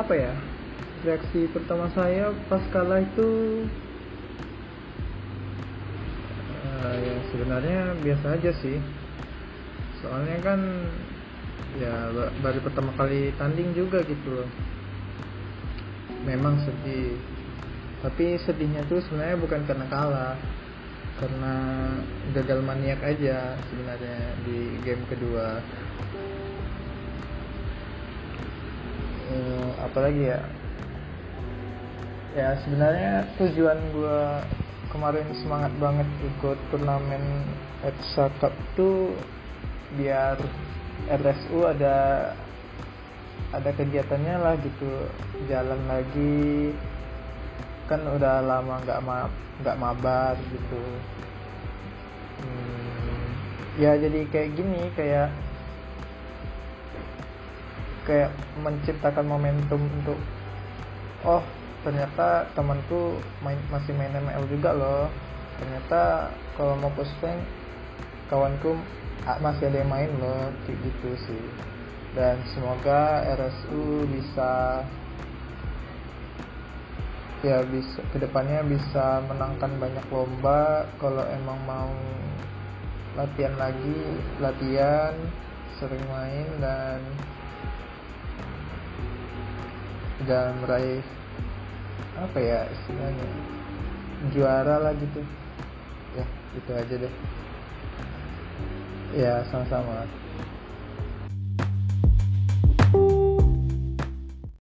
apa ya reaksi pertama saya pas kalah itu uh, ya sebenarnya biasa aja sih. Soalnya kan ya baru pertama kali tanding juga gitu loh. Memang sedih. Tapi sedihnya tuh sebenarnya bukan karena kalah karena gagal maniak aja sebenarnya di game kedua uh, apalagi ya? Ya sebenarnya tujuan gue kemarin semangat banget ikut turnamen ETSA Cup tuh biar RSU ada ada kegiatannya lah gitu. Jalan lagi. Kan udah lama nggak ma nggak mabar gitu. Hmm, ya jadi kayak gini kayak kayak menciptakan momentum untuk oh ternyata temanku main, masih main ML juga loh. Ternyata kalau mau pushing kawanku masih ada yang main loh kayak gitu sih. Dan semoga RSU bisa ya bisa ke depannya bisa menangkan banyak lomba. Kalau emang mau latihan lagi latihan sering main dan dan meraih apa ya istilahnya juara lah gitu. Ya itu aja deh. Ya sama-sama